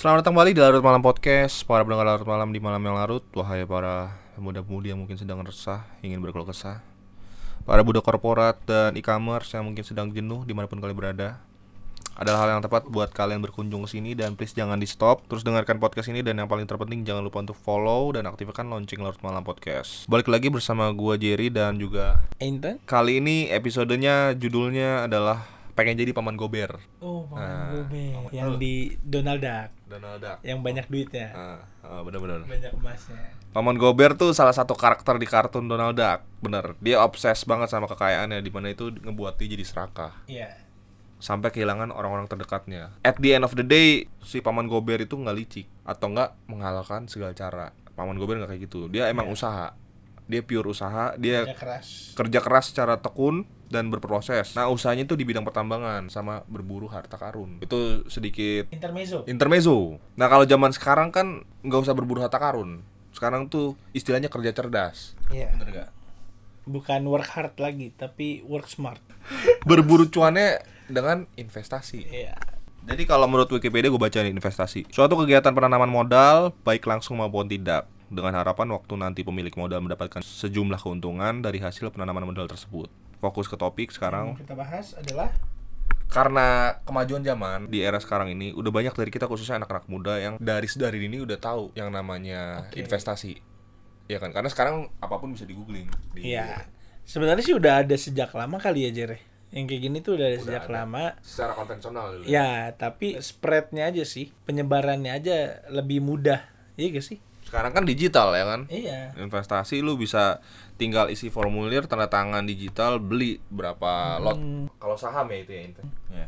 Selamat datang kembali di Larut Malam Podcast. Para pendengar Larut Malam di malam yang larut Wahai para pemuda-pemudi yang mungkin sedang resah Ingin berkeluh kesah. Para budak korporat dan e-commerce yang mungkin sedang jenuh di mana pun kalian berada. Adalah hal yang tepat buat kalian berkunjung ke sini Dan please jangan di stop Terus dengarkan podcast ini Dan yang paling terpenting jangan lupa untuk follow Dan aktifkan lonceng Larut Malam Podcast. Balik lagi bersama gua Jerry dan juga Intan? Kali ini episodenya judulnya adalah Pengen jadi paman gober Oh, Paman Nah, Gobe Paman- yang di Donald Duck Donald Duck yang banyak duitnya, Ah, ah, bener-bener banyak emasnya. Paman Gober tuh salah satu karakter di kartun Donald Duck, bener. Dia obses banget sama kekayaannya, di mana itu ngebuat dia jadi serakah, Iya. sampai kehilangan orang-orang terdekatnya. At the end of the day, si Paman Gober itu nggak licik atau nggak menghalalkan segala cara. Paman Gober nggak kayak gitu. Dia emang Iya. usaha, dia pure usaha, dia Kerja keras. kerja keras secara tekun dan berproses. Nah, usahanya itu di bidang pertambangan sama berburu harta karun. Itu sedikit Intermezzo. intermezzo. Nah kalau zaman sekarang kan nggak usah berburu harta karun. Sekarang tuh istilahnya kerja cerdas. Iya. Bener nggak? Bukan work hard lagi, tapi work smart. Berburu cuannya dengan investasi. Iya. Jadi kalau menurut Wikipedia gue baca nih investasi. Suatu kegiatan penanaman modal baik langsung maupun tidak dengan harapan waktu nanti pemilik modal mendapatkan sejumlah keuntungan dari hasil penanaman modal tersebut. Fokus ke topik Yang sekarang kita bahas adalah karena kemajuan zaman di era sekarang ini udah banyak dari kita khususnya anak-anak muda yang dari sedari ini udah tahu yang namanya Oke. investasi ya kan karena sekarang apa pun bisa di googling Iya. Sebenarnya sih udah ada sejak lama kali ya, Jere. Yang kayak gini tuh udah ada Udah sejak ada. lama. secara konvensional dulu Ya, tapi spreadnya aja sih, penyebarannya aja lebih mudah. Iya gak sih? sekarang kan digital ya kan Iya. investasi lu bisa tinggal isi formulir tanda tangan digital beli berapa lot. Kalau saham ya itu ya Inten. ya.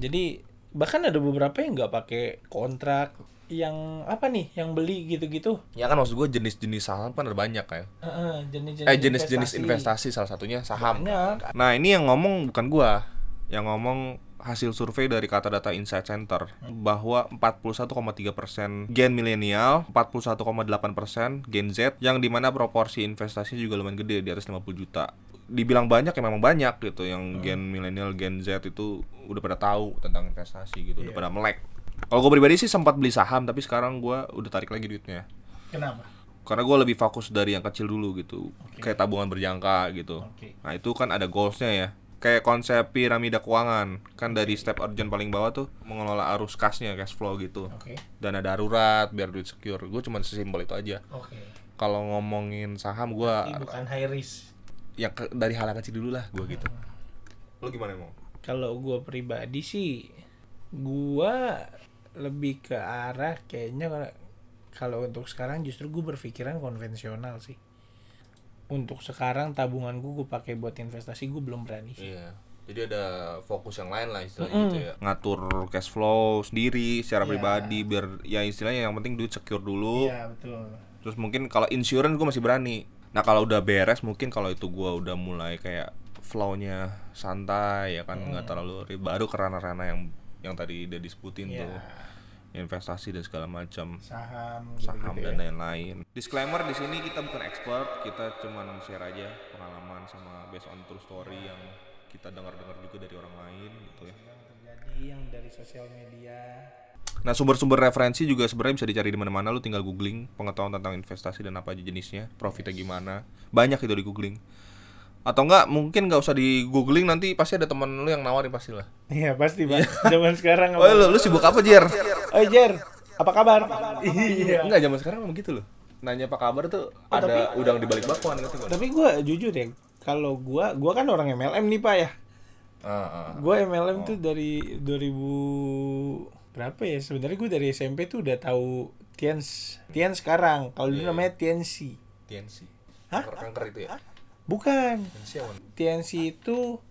Jadi bahkan ada beberapa yang nggak pakai kontrak, yang apa nih, yang beli gitu-gitu. ya kan maksud gue jenis-jenis saham kan ada banyak ya. Heeh, jenis-jenis eh jenis-jenis investasi salah satunya saham. Banyak. Nah ini yang ngomong bukan gua Yang ngomong hasil survei dari Kata Data Insight Center Bahwa 41,3% gen milenial 41,8% gen Z Yang di mana proporsi investasi juga lumayan gede di atas 50 juta. Dibilang banyak ya memang banyak gitu Yang gen milenial, gen Z itu udah pada tahu tentang investasi gitu Udah pada melek. Kalau gue pribadi sih sempat beli saham Tapi sekarang gua udah tarik lagi duitnya. Kenapa? karena gue lebih fokus dari yang kecil dulu gitu kayak tabungan berjangka gitu. Oke. nah itu kan ada goalsnya ya kayak konsep piramida keuangan kan dari step urgent paling bawah tuh mengelola arus kasnya cash flow gitu Oke. dana darurat biar duit secure gue cuma sesimpel itu aja Oke. kalau ngomongin saham gue bukan high risk. yang ke- dari hal yang kecil dulu lah gue gitu lo gimana mau Kalau gua pribadi sih, gua lebih ke arah kayaknya kalau- kalau untuk sekarang justru gue berpikiran konvensional sih. Untuk sekarang tabungan gue gue pakai buat investasi gue belum berani. sih. iya jadi ada fokus yang lain lah istilahnya Mm-mm. gitu ya ngatur cash flow sendiri secara Iya. pribadi biar ya istilahnya yang penting duit secure dulu Iya betul. Terus mungkin kalau insurance gue masih berani. Nah kalau udah beres mungkin kalau itu gue udah mulai kayak flow-nya santai ya kan nggak terlalu ribet. baru ke ranah-ranah yang yang tadi udah disebutin Iya. tuh investasi dan segala macam Saham. saham gitu-gitu dan ya. lain-lain. Disclaimer di sini kita bukan expert, kita cuman share aja pengalaman sama based on true story yang kita dengar-dengar juga dari orang lain gitu ya. Yang terjadi yang dari sosial media. Nah sumber-sumber referensi juga sebenarnya bisa dicari di mana-mana. Lu tinggal googling pengetahuan tentang investasi dan apa aja jenisnya, profitnya gimana. Banyak itu di googling. Atau enggak mungkin nggak usah di googling nanti pasti ada teman lu yang nawarin pasti lah. Iya pasti bang. Zaman sekarang. Oh lu, lu sibuk apa Jer? Oh Jer, apa kabar? Iya. Enggak zaman sekarang memang gitu loh. Nanya apa kabar tuh ada udang di balik bakwan gitu kan. Tapi gue jujur ya, kalau gue, gue kan orang MLM nih pak ya. Ah, ah. Gue MLM tuh dari 2000 berapa ya? Sebenarnya gue dari SMP tuh udah tahu Tiens, Tiens sekarang. Kalau dulu namanya Tiensi. TNC. Hah? Kanker, kanker itu ya. Bukan. TNC itu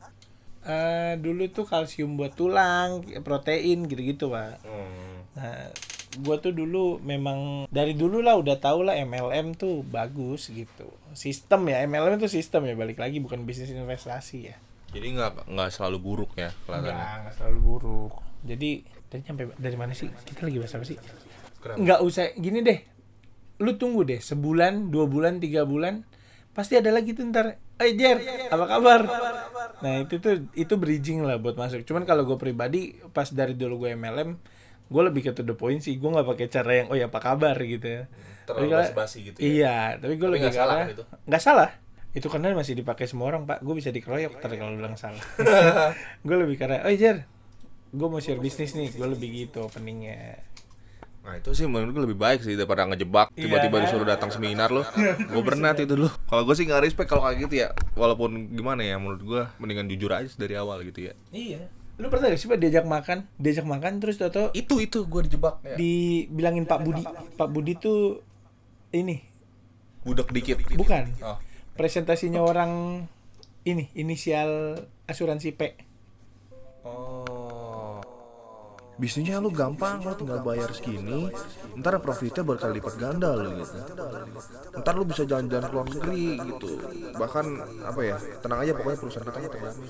eh dulu tuh kalsium buat tulang, protein gitu-gitu pak. Hmm. Nah, gue tuh dulu memang dari dulu lah udah tau lah MLM tuh bagus gitu. Sistem ya, MLM itu sistem ya balik lagi bukan bisnis investasi ya. Jadi nggak nggak selalu buruk ya kelihatannya. Enggak, enggak selalu buruk. Jadi tadi nyampe dari mana sih? Kita lagi bahas apa sih? Enggak usah gini deh. Lu tunggu deh sebulan, dua bulan, tiga bulan, pasti ada lagi tuh ntar. Eh Jer, apa kabar? Nah itu tuh itu bridging lah buat masuk. Cuman kalau gue pribadi pas dari dulu gue MLM, gue lebih ke to the point sih gue nggak pakai cara yang oh ya apa kabar gitu ya Terlalu kalau- basa-basi gitu ya. iya tapi gue lebih nggak salah karena kan itu? nggak salah itu karena masih dipakai semua orang pak gue bisa dikeroyok ntar kalau bilang salah gue lebih karena oh Jer gue mau share bisnis nih gue lebih gitu openingnya Nah itu sih menurut gue lebih baik sih daripada ngejebak Iya, tiba-tiba kan? disuruh datang seminar loh. gue pernah itu dulu. Kalau gue sih nggak respect kalau kayak gitu ya. Walaupun gimana ya menurut gue mendingan jujur aja dari awal gitu ya. iya lu pernah gak sih diajak makan diajak makan terus toto Itu itu gue dijebak ya. dibilangin Pak Budi Pak Budi tuh ini Budek dikit. bukan Oh. presentasinya orang ini inisial asuransi P Oh. Bisnisnya lu gampang, lu tinggal bayar segini, ntar profitnya berkali lipat ganda lu gitu. Ntar lu bisa jalan-jalan ke luar negeri gitu. Bahkan apa ya, tenang aja pokoknya perusahaan kita terlalu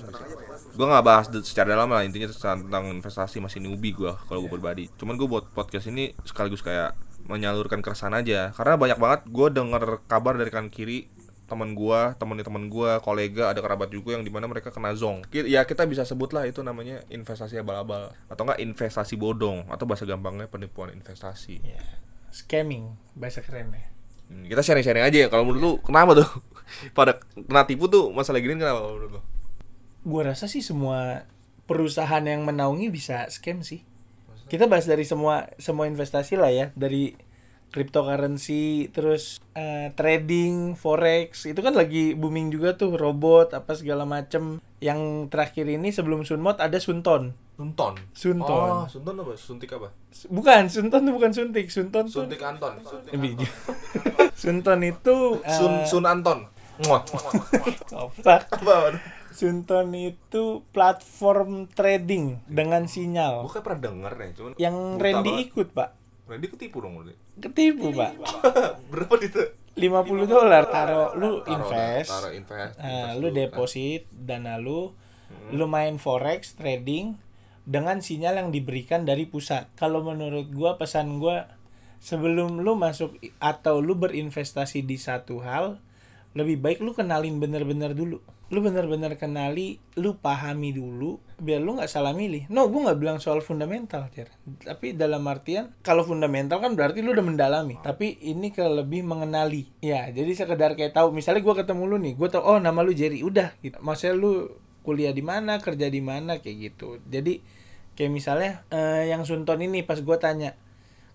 Gue nggak bahas secara dalam lah intinya tentang investasi masih newbie gue kalau gue pribadi. Cuman gue buat podcast ini sekaligus kayak menyalurkan keresahan aja karena banyak banget gue denger kabar dari kanan kiri teman gua, temen teman gua, kolega, ada kerabat juga yang di mana mereka kena zong. Ya kita bisa sebut lah itu namanya investasi abal-abal atau enggak investasi bodong atau bahasa gampangnya penipuan investasi. ya scamming bahasa kerennya Hmm, kita sharing-sharing aja ya. Kalau menurut lu kenapa tuh? Pada kena tipu tuh masalah gini kenapa menurut lu? gua rasa sih semua perusahaan yang menaungi bisa scam sih kita bahas dari semua semua investasi lah ya dari cryptocurrency terus eh, trading forex itu kan lagi booming juga tuh robot apa segala macem yang terakhir ini sebelum Sunmot ada Sunton Sunton. Sunton. Oh, Sunton apa? Suntik apa? bukan Sunton tuh bukan suntik Sunton tuh Suntik Anton. Lebih ju- Sunton itu eh, Sun Sun Anton. Apa? Sunton itu platform trading dengan sinyal Gue kayak pernah denger nih, cuman yang Randy banget. ikut pak Randy ketipu dong berarti. ketipu pak Berapa itu? 50 dolar taruh lu Taruh- invest taruh invest. Nah, invest lu dulu, kan. deposit dana lu lu main forex trading dengan sinyal yang diberikan dari pusat kalau menurut gua pesan gua sebelum lu masuk atau lu berinvestasi di satu hal lebih baik lu kenalin bener-bener dulu lu bener-bener kenali lu pahami dulu biar lu nggak salah milih. No gua nggak bilang soal fundamental Cer. tapi dalam artian kalau fundamental kan berarti lu udah mendalami. Tapi ini ke lebih mengenali. Ya jadi sekedar kayak tahu misalnya gua ketemu lu nih gua tahu oh nama lu Jerry. Udah gitu. Maksudnya lu kuliah di mana kerja di mana kayak gitu. Jadi kayak misalnya eh, yang Sunton ini pas gua tanya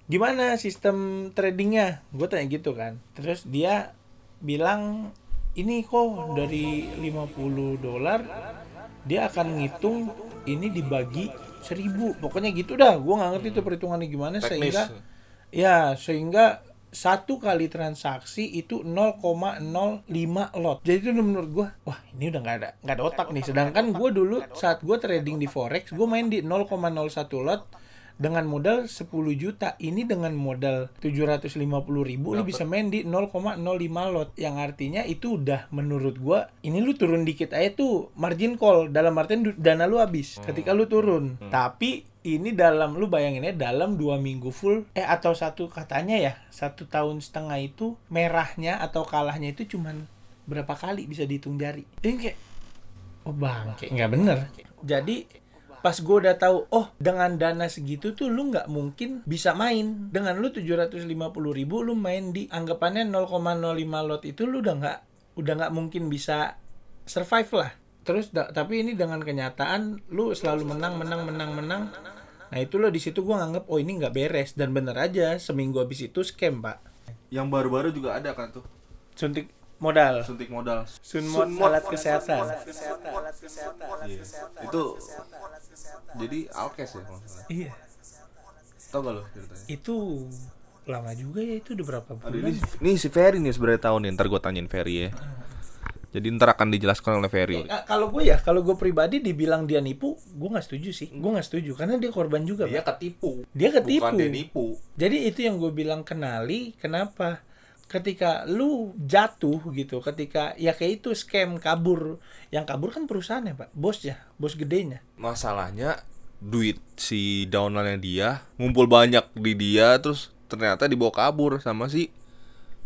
gimana sistem tradingnya? Gue tanya gitu kan. Terus dia bilang ini kok dari 50 dolar dia akan ngitung ini dibagi seribu. Pokoknya gitu dah. Gue nggak ngerti tuh perhitungannya gimana Teknis. sehingga ya sehingga satu kali transaksi itu 0,05 lot. Jadi itu menurut gue wah ini udah nggak ada nggak ada otak nih. Sedangkan gue dulu saat gue trading di forex gue main di 0,01 lot dengan modal 10 juta. Ini dengan modal 750 ribu lu bisa main di 0,05 lot. Yang artinya itu udah menurut gua ini lu turun dikit aja tuh margin call. Dalam artian dana lu habis ketika lu turun. Tapi ini dalam lu bayanginnya dalam dua minggu full eh atau satu katanya ya satu tahun setengah itu merahnya atau kalahnya itu cuman berapa kali bisa dihitung jari. Ini kayak oh bang kayak nggak bener. Jadi pas gue udah tahu oh dengan dana segitu tuh lu nggak mungkin bisa main. Dengan lu 750 ribu lu main di anggapannya 0,05 lot itu lu udah nggak udah nggak mungkin bisa survive lah. Terus da- tapi ini dengan kenyataan lu selalu menang menang menang menang. Nah itu lo di situ gue nganggep oh ini nggak beres. Dan bener aja seminggu habis itu scam pak. Yang baru-baru juga ada kan tuh. suntik modal Suntik modal. sunmod alat kesehatan. Itu jadi alkes ya kalau iya Tau gak lo ceritanya? itu lama juga ya itu udah berapa Aduh, bulan ini, ini si Ferry nih sebenarnya tahu nih, ntar gue tanyain Ferry ya. Jadi ntar akan dijelaskan oleh Ferry. Nah, kalau gue ya, kalau gue pribadi dibilang dia nipu, gue nggak setuju sih. Gue nggak setuju karena dia korban juga. Dia Pak. ketipu. Dia ketipu. Bukan dia nipu. Jadi itu yang gue bilang kenali. Kenapa? Ketika lu jatuh gitu, ketika ya kayak itu scam kabur, yang kabur kan perusahaan ya pak, bos ya, bos gedenya. Masalahnya duit si downline dia ngumpul banyak di dia terus ternyata dibawa kabur sama si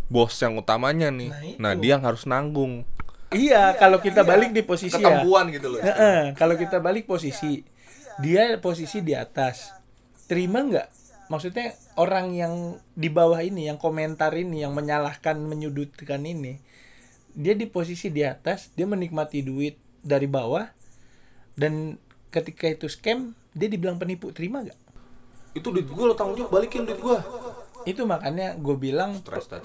bos yang utamanya nih. Nah, itu. Nah, dia yang harus nanggung. Iya, kalau kita balik di posisi ya. Ketempuan gitu loh. Heeh, kalau kita balik posisi, dia posisi di atas. Terima nggak maksudnya orang yang di bawah ini yang komentar ini yang menyalahkan menyudutkan ini dia di posisi di atas dia menikmati duit dari bawah dan ketika itu scam dia dibilang penipu. Terima gak itu duit gue lo tanggung jawab. Balikin duit gue itu makanya gue bilang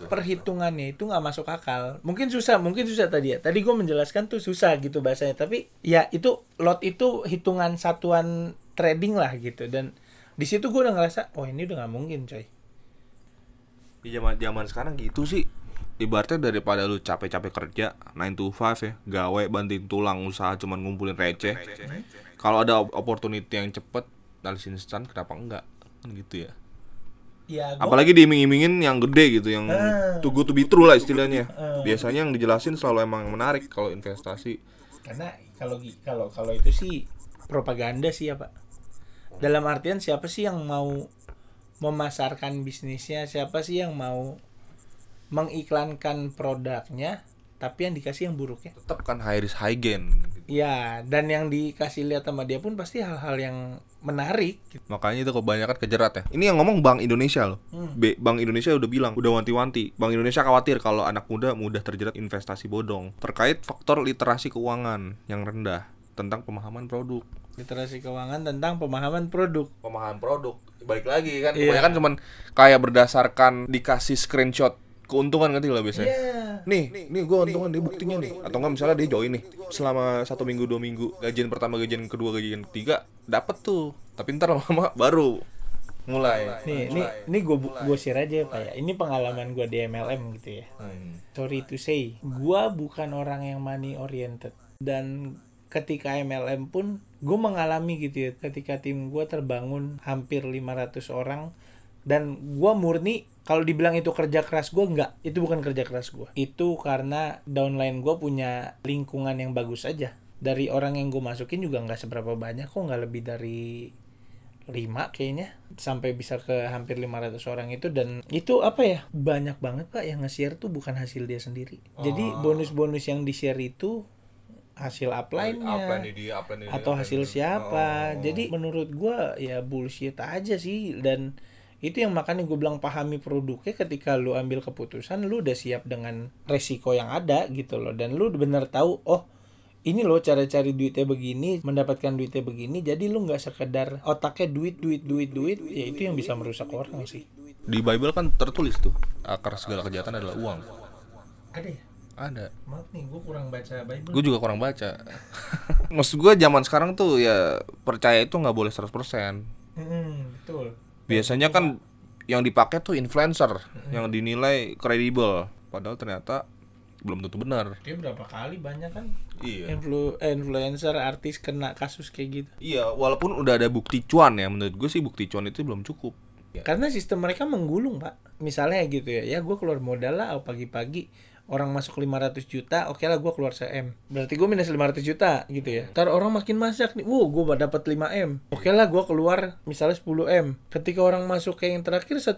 perhitungannya itu nggak masuk akal. Mungkin susah mungkin susah tadi ya. Tadi gue menjelaskan tuh susah gitu bahasanya. Tapi ya itu lot itu hitungan satuan trading lah gitu. Dan di situ gue udah ngerasa oh ini udah nggak mungkin coy. Di zaman zaman sekarang gitu sih. Ibaratnya daripada lu capek-capek kerja 9 to 5 ya gawe banting tulang usaha cuman ngumpulin receh. Kalau ada op- opportunity yang cepet dari instan kenapa enggak? Kan gitu ya. Ya apalagi diiming-imingin yang gede gitu yang Ah. too good to be true lah istilahnya. Biasanya yang dijelasin selalu emang menarik kalau investasi. Karena kalau kalau kalau itu sih propaganda sih ya pak dalam artian siapa sih yang mau memasarkan bisnisnya? Siapa sih yang mau mengiklankan produknya tapi yang dikasih yang buruknya tetap kan high risk high gain ya dan yang dikasih lihat sama dia pun pasti hal-hal yang menarik makanya itu kebanyakan kejerat ya. Ini yang ngomong Bank Indonesia loh. Hmm. B- Bank Indonesia udah bilang udah wanti-wanti. Bank Indonesia khawatir kalau anak muda mudah terjerat investasi bodong. Terkait faktor literasi keuangan yang rendah tentang pemahaman produk literasi keuangan tentang pemahaman produk. Pemahaman produk. Balik lagi kan Iya. kebanyakan cuman kayak berdasarkan dikasih screenshot keuntungan ngerti lah biasanya? Iya. nih nih gue untungan dia buktinya nih atau enggak misalnya dia join nih selama satu minggu dua minggu gajian pertama gajian kedua gajian ketiga dapet tuh. Tapi ntar lama baru mulai. Nih ini ini gue gue share aja pak ya. Ini pengalaman gue di MLM gitu ya. Hmm. sorry to say gua bukan orang yang money oriented. Dan ketika MLM pun gue mengalami gitu ya ketika tim gua terbangun hampir 500 orang dan gua murni kalau dibilang itu kerja keras gua enggak. Itu bukan kerja keras gua. Itu karena downline gua punya lingkungan yang bagus aja. Dari orang yang gue masukin juga nggak seberapa banyak kok nggak lebih dari 5 kayaknya sampai bisa ke hampir 500 orang itu. Dan itu apa ya banyak banget pak yang nge-share tuh bukan hasil dia sendiri. Jadi bonus-bonus yang di-share itu hasil upline-nya dia, upline atau hasil siapa. Jadi menurut gua ya bullshit aja sih. Dan itu yang makanya gue bilang pahami produknya. Ketika lu ambil keputusan lu udah siap dengan resiko yang ada gitu loh. Dan lu bener tahu oh ini loh cara cari duitnya begini mendapatkan duitnya begini. Jadi lu nggak sekedar otaknya duit duit duit duit. Ya itu yang bisa merusak orang sih. Di Bible kan tertulis tuh akar segala kejahatan adalah uang. Ada ya ada. Maaf nih gue kurang baca Bible. Gue juga kurang baca. Maksud gue zaman sekarang tuh ya percaya itu nggak boleh 100% betul. Biasanya kan yang dipakai tuh influencer yang dinilai kredibel. Padahal ternyata belum tentu benar. Dia berapa kali banyak kan? Iya. Influ influencer artis kena kasus kayak gitu. Iya walaupun udah ada bukti cuan ya menurut gue sih bukti cuan itu belum cukup karena sistem mereka menggulung pak. Misalnya gitu ya ya gue keluar modal lah pagi-pagi orang masuk 500 juta oke lah gue keluar 1 M berarti gue minus 500 juta gitu ya. Ntar orang makin masak nih wow gue dapat 5 M. Oke lah gue keluar misalnya 10 M. Ketika orang masuk ke yang terakhir 1,2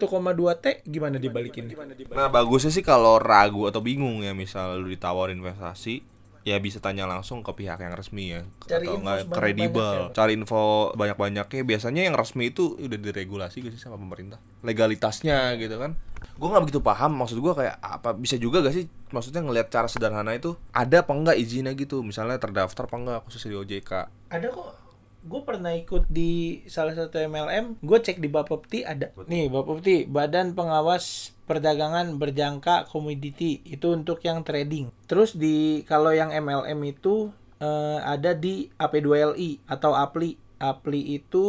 T gimana dibalikin? nah bagusnya sih kalau ragu atau bingung ya misal lu ditawarin investasi ya bisa tanya langsung ke pihak yang resmi ya Cari atau info enggak kredibel. Ya. cari info banyak-banyaknya biasanya yang resmi itu udah diregulasi gak sih sama pemerintah? Legalitasnya gitu kan? Gue nggak begitu paham. Maksud gue kayak apa? Bisa juga gak sih? Maksudnya ngelihat cara sederhana itu ada apa enggak izinnya gitu? Misalnya terdaftar apa enggak khusus di OJK ada kok gue pernah ikut di salah satu MLM gue cek di Bapepti ada. Nih Bapepti Badan Pengawas Perdagangan Berjangka Komoditi itu untuk yang trading. Terus di kalau yang MLM itu eh, ada di AP2LI atau APLI APLI itu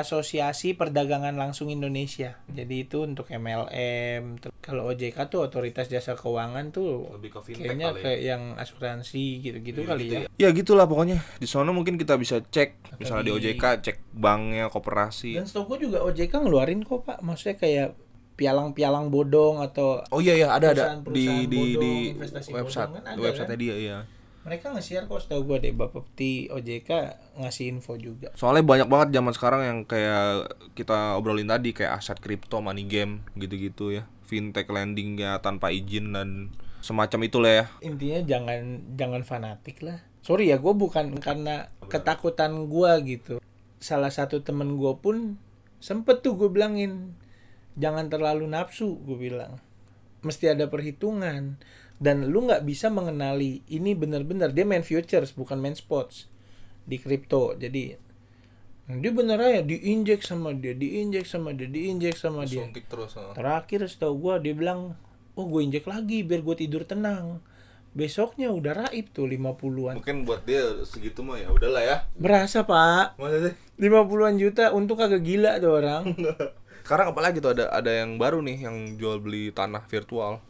Asosiasi Perdagangan Langsung Indonesia. Jadi itu untuk MLM kalau OJK tuh Otoritas Jasa Keuangan tuh Lebih ke fintech kayaknya kali ya. kayak yang asuransi gitu-gitu kali ya. ya. Gitulah pokoknya. Di sana mungkin kita bisa cek misalnya di OJK cek banknya koperasi. Dan setahu gue juga OJK ngeluarin kok pak, maksudnya kayak pialang-pialang bodong atau Oh iya ya ada ada. Di di bodong, di investasi website. bodong kan ada, website kan? dia iya. Mereka nge-share kok setahu gue deh Bapepti OJK ngasih info juga. Soalnya banyak banget zaman sekarang yang kayak kita obrolin tadi kayak aset kripto, money game gitu-gitu ya. Fintech lendingnya tanpa izin dan semacam itulah ya. Intinya jangan jangan fanatik lah. Sorry ya gue bukan karena ketakutan gue gitu. Salah satu temen gue pun sempet tuh gue bilangin jangan terlalu nafsu gue bilang mesti ada perhitungan dan lu nggak bisa mengenali ini bener-bener dia main futures bukan main spots di kripto jadi dia bener aja diinjek sama dia diinjek sama dia diinjek sama dia Suntik terus. ah. terakhir setahu gua dia bilang oh gue injek lagi biar gue tidur tenang besoknya udah raib tuh 50-an Mungkin buat dia segitu mah ya udahlah ya. berasa pak Masa sih? 50-an juta untuk kagak gila tuh orang Sekarang apalagi tuh ada ada yang baru nih yang jual beli tanah virtual.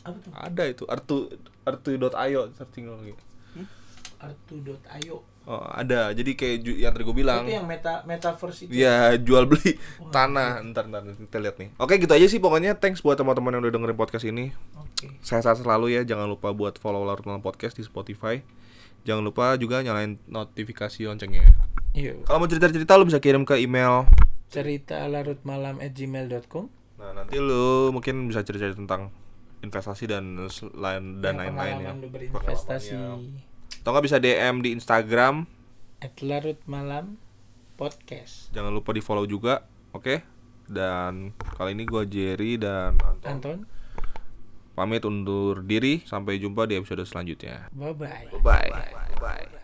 Apa tuh Ada itu artu artu.io searching lagi. artu.io Oh, ada. Jadi kayak yang tadi gue bilang. itu yang meta metaverse itu Ya jual beli tanah ntar ntar kita lihat nih. Oke gitu aja sih pokoknya thanks buat teman-teman yang udah dengerin podcast ini. oke Saya sehat selalu ya jangan lupa buat follow Larut Malam Podcast di Spotify. Jangan lupa juga nyalain notifikasi loncengnya. yuk Kalau mau cerita-cerita lu bisa kirim ke email. cerita larut malam at gmail.com Nah nanti lu mungkin bisa cerita tentang investasi dan lain dan lain-lain ya. lu berinvestasi Atau nggak bisa DM di Instagram. at larut malam podcast Jangan lupa di follow juga. Oke. Dan kali ini gua Jerry dan Anton. Anton Pamit undur diri, sampai jumpa di episode selanjutnya. bye bye Bye.